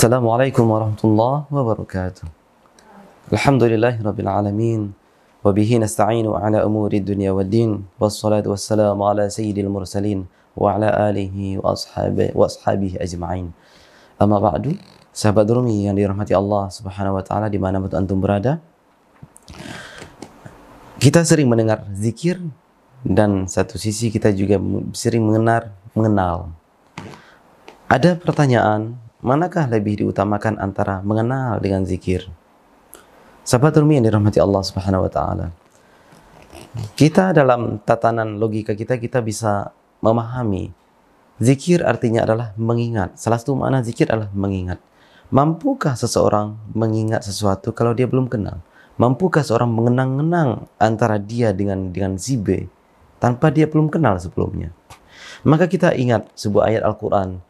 Warahmatullahi wabarakatuh. Alhamdulillahi rabbil alamin. Wabihi nasta'inu ala umuri dunya wad din. Wassalatu wassalamu ala sayyidil mursalin wa ala alihi wa ashabihi wa ashabihi ajma'in. Amma ba'du, sahabat Rumi yang dirahmati Allah Subhanahu wa taala di mana antum berada. Kita sering mendengar zikir dan satu sisi kita juga sering mengenal mengenal. Ada pertanyaan, manakah lebih diutamakan antara mengenal dengan zikir? Sahabat Rumi yang dirahmati Allah Subhanahu wa taala. Kita dalam tatanan logika kita kita bisa memahami zikir artinya adalah mengingat. Salah satu makna zikir adalah mengingat. Mampukah seseorang mengingat sesuatu kalau dia belum kenal? Mampukah seorang mengenang-enang antara dia dengan dengan si tanpa dia belum kenal sebelumnya? Maka kita ingat sebuah ayat Al-Quran.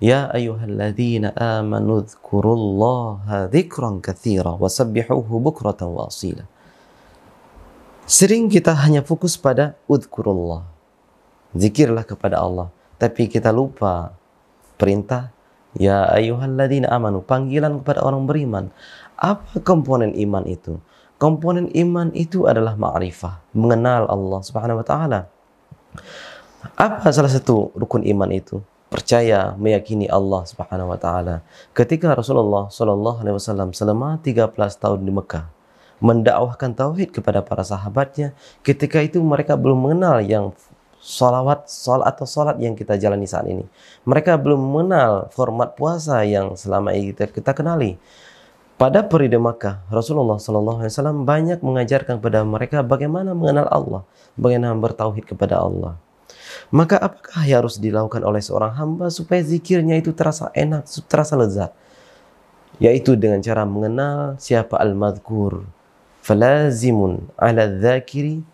Ya ayyuhalladzina amanu dhkurullaha dhikran kathira wasabbihuhu bukratan wa asila. Sering kita hanya fokus pada udhkurullah. Zikirlah kepada Allah. Tapi kita lupa perintah Ya ayyuhalladzina amanu panggilan kepada orang beriman. Apa komponen iman itu? Komponen iman itu adalah ma'rifah, mengenal Allah Subhanahu wa taala. Apa salah satu rukun iman itu? Percaya, meyakini Allah Subhanahu wa taala. Ketika Rasulullah sallallahu alaihi wasallam selama 13 tahun di Mekah mendakwahkan tauhid kepada para sahabatnya, ketika itu mereka belum mengenal yang salawat, salat atau salat yang kita jalani saat ini. Mereka belum mengenal format puasa yang selama ini kita, kita kenali. Pada periode Makkah, Rasulullah SAW banyak mengajarkan kepada mereka bagaimana mengenal Allah, bagaimana bertauhid kepada Allah. Maka apakah yang harus dilakukan oleh seorang hamba supaya zikirnya itu terasa enak, terasa lezat? Yaitu dengan cara mengenal siapa al-madhkur. Falazimun ala dzakiri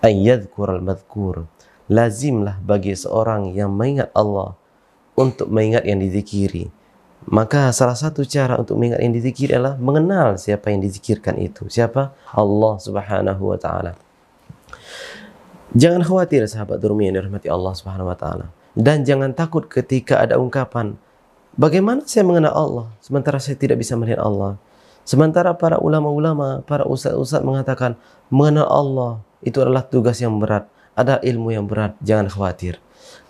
ayyadhkur al-madhkur. Lazimlah bagi seorang yang mengingat Allah untuk mengingat yang dizikiri maka salah satu cara untuk mengingat yang dizikir adalah mengenal siapa yang dizikirkan itu. Siapa? Allah Subhanahu wa taala. Jangan khawatir sahabat Durmi yang dirahmati Allah Subhanahu wa taala. Dan jangan takut ketika ada ungkapan, bagaimana saya mengenal Allah sementara saya tidak bisa melihat Allah. Sementara para ulama-ulama, para ustaz-ustaz mengatakan mengenal Allah itu adalah tugas yang berat, ada ilmu yang berat. Jangan khawatir.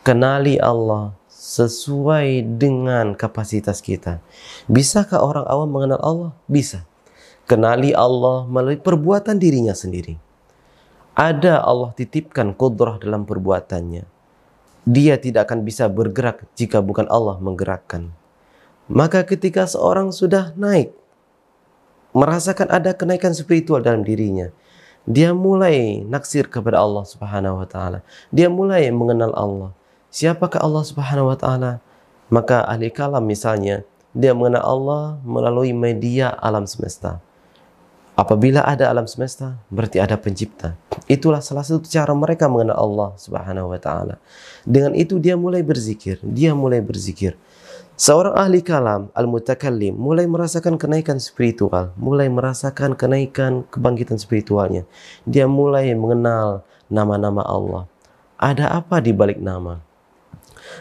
Kenali Allah sesuai dengan kapasitas kita. Bisakah orang awam mengenal Allah? Bisa. Kenali Allah melalui perbuatan dirinya sendiri. Ada Allah titipkan kudrah dalam perbuatannya. Dia tidak akan bisa bergerak jika bukan Allah menggerakkan. Maka ketika seorang sudah naik, merasakan ada kenaikan spiritual dalam dirinya, dia mulai naksir kepada Allah Subhanahu wa taala. Dia mulai mengenal Allah Siapakah Allah Subhanahu wa taala? Maka ahli kalam misalnya, dia mengenal Allah melalui media alam semesta. Apabila ada alam semesta, berarti ada pencipta. Itulah salah satu cara mereka mengenal Allah Subhanahu wa taala. Dengan itu dia mulai berzikir, dia mulai berzikir. Seorang ahli kalam, al-mutakallim, mulai merasakan kenaikan spiritual, mulai merasakan kenaikan kebangkitan spiritualnya. Dia mulai mengenal nama-nama Allah. Ada apa di balik nama?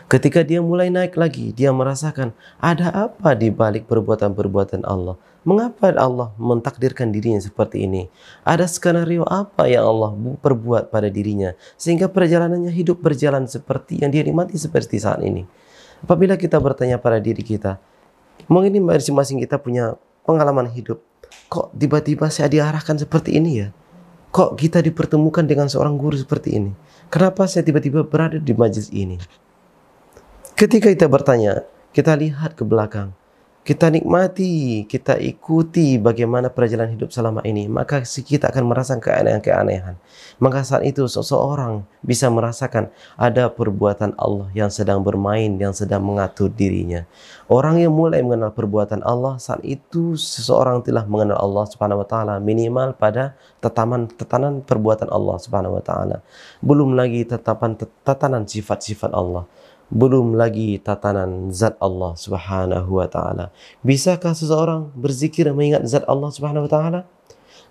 Ketika dia mulai naik lagi, dia merasakan ada apa di balik perbuatan-perbuatan Allah. Mengapa Allah mentakdirkan dirinya seperti ini? Ada skenario apa yang Allah perbuat pada dirinya sehingga perjalanannya hidup berjalan seperti yang dia nikmati seperti saat ini. Apabila kita bertanya pada diri kita, mungkin masing-masing kita punya pengalaman hidup. Kok tiba-tiba saya diarahkan seperti ini ya? Kok kita dipertemukan dengan seorang guru seperti ini? Kenapa saya tiba-tiba berada di majelis ini? Ketika kita bertanya, kita lihat ke belakang, kita nikmati, kita ikuti bagaimana perjalanan hidup selama ini, maka kita akan merasakan keanehan-keanehan. Maka saat itu seseorang bisa merasakan ada perbuatan Allah yang sedang bermain, yang sedang mengatur dirinya. Orang yang mulai mengenal perbuatan Allah saat itu seseorang telah mengenal Allah Subhanahu wa taala minimal pada tatanan tatanan perbuatan Allah Subhanahu wa taala. Belum lagi tatapan tatanan sifat-sifat Allah belum lagi tatanan zat Allah Subhanahu wa taala. Bisakah seseorang berzikir mengingat zat Allah Subhanahu wa taala?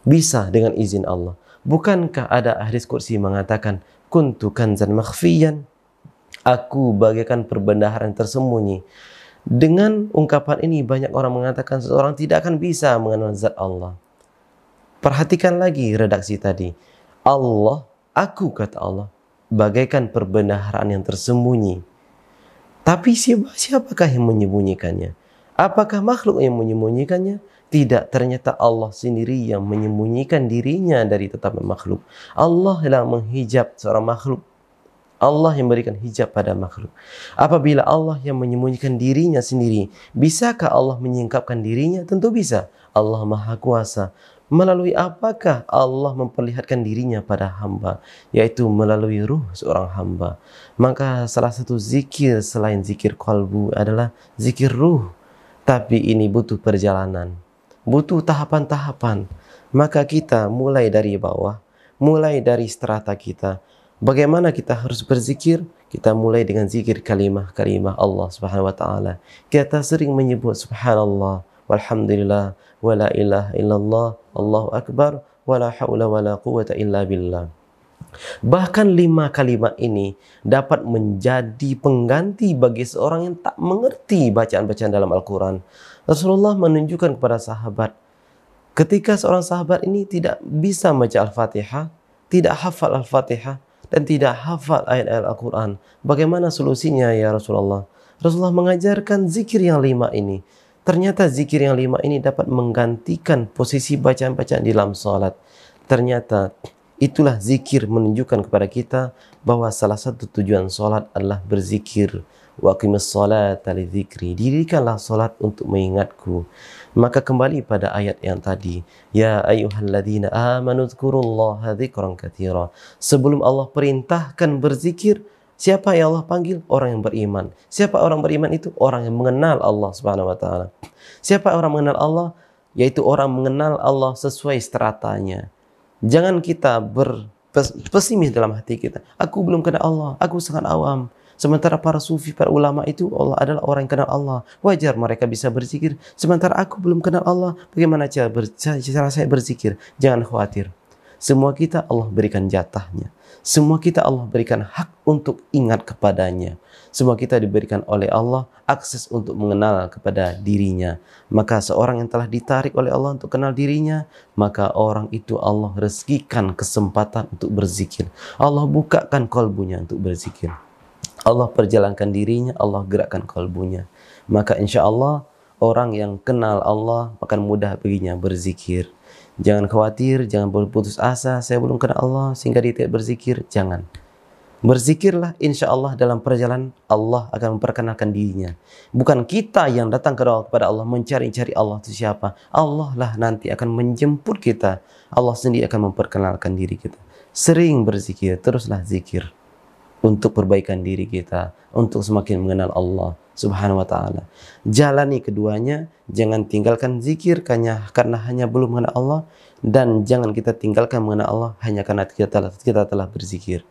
Bisa dengan izin Allah. Bukankah ada hadis kursi mengatakan kuntu kanzan makhfiyan? Aku bagaikan perbendaharaan tersembunyi. Dengan ungkapan ini banyak orang mengatakan seseorang tidak akan bisa mengenal zat Allah. Perhatikan lagi redaksi tadi. Allah, aku kata Allah, bagaikan perbendaharaan yang tersembunyi. Tapi siapa, siapakah yang menyembunyikannya? Apakah makhluk yang menyembunyikannya? Tidak, ternyata Allah sendiri yang menyembunyikan dirinya dari tetap makhluk. Allah yang menghijab seorang makhluk Allah yang memberikan hijab pada makhluk. Apabila Allah yang menyembunyikan dirinya sendiri, bisakah Allah menyingkapkan dirinya? Tentu bisa. Allah Maha Kuasa. Melalui apakah Allah memperlihatkan dirinya pada hamba? Yaitu melalui ruh seorang hamba. Maka salah satu zikir selain zikir kalbu adalah zikir ruh. Tapi ini butuh perjalanan. Butuh tahapan-tahapan. Maka kita mulai dari bawah, mulai dari strata kita, Bagaimana kita harus berzikir? Kita mulai dengan zikir kalimah-kalimah Allah Subhanahu wa taala. Kita sering menyebut subhanallah, walhamdulillah, wala ilaha illallah, Allahu akbar, wala haula wala quwata illa billah. Bahkan lima kalimat ini dapat menjadi pengganti bagi seorang yang tak mengerti bacaan-bacaan dalam Al-Quran. Rasulullah menunjukkan kepada sahabat, ketika seorang sahabat ini tidak bisa membaca Al-Fatihah, tidak hafal Al-Fatihah, dan tidak hafal ayat-ayat Al-Quran. Bagaimana solusinya ya Rasulullah? Rasulullah mengajarkan zikir yang lima ini. Ternyata zikir yang lima ini dapat menggantikan posisi bacaan-bacaan di dalam salat. Ternyata itulah zikir menunjukkan kepada kita bahwa salah satu tujuan salat adalah berzikir. Wa aqimis salata li Dirikanlah salat untuk mengingatku. Maka kembali pada ayat yang tadi, ya ayyuhalladzina amanu dzkurullaha dzikran katsira. Sebelum Allah perintahkan berzikir, siapa yang Allah panggil? Orang yang beriman. Siapa orang beriman itu? Orang yang mengenal Allah Subhanahu wa taala. Siapa orang mengenal Allah? Yaitu orang mengenal Allah sesuai stratanya. Jangan kita berpesimis dalam hati kita. Aku belum kenal Allah, aku sangat awam. Sementara para sufi, para ulama itu Allah adalah orang yang kenal Allah. Wajar mereka bisa berzikir. Sementara aku belum kenal Allah. Bagaimana cara, saya berzikir? Jangan khawatir. Semua kita Allah berikan jatahnya. Semua kita Allah berikan hak untuk ingat kepadanya. Semua kita diberikan oleh Allah akses untuk mengenal kepada dirinya. Maka seorang yang telah ditarik oleh Allah untuk kenal dirinya, maka orang itu Allah rezekikan kesempatan untuk berzikir. Allah bukakan kolbunya untuk berzikir. Allah perjalankan dirinya, Allah gerakkan kalbunya. Maka insya Allah orang yang kenal Allah akan mudah baginya berzikir. Jangan khawatir, jangan berputus asa, saya belum kenal Allah sehingga dia tidak berzikir. Jangan. Berzikirlah insya Allah dalam perjalanan Allah akan memperkenalkan dirinya. Bukan kita yang datang kepada Allah mencari-cari Allah itu siapa. Allah lah nanti akan menjemput kita. Allah sendiri akan memperkenalkan diri kita. Sering berzikir, teruslah zikir untuk perbaikan diri kita, untuk semakin mengenal Allah Subhanahu wa taala. Jalani keduanya, jangan tinggalkan zikir karena karena hanya belum mengenal Allah dan jangan kita tinggalkan mengenal Allah hanya karena kita telah kita telah berzikir.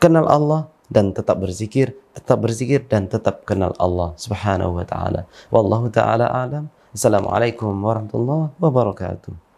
Kenal Allah dan tetap berzikir, tetap berzikir dan tetap kenal Allah Subhanahu wa taala. Wallahu taala alam. Assalamualaikum warahmatullahi wabarakatuh.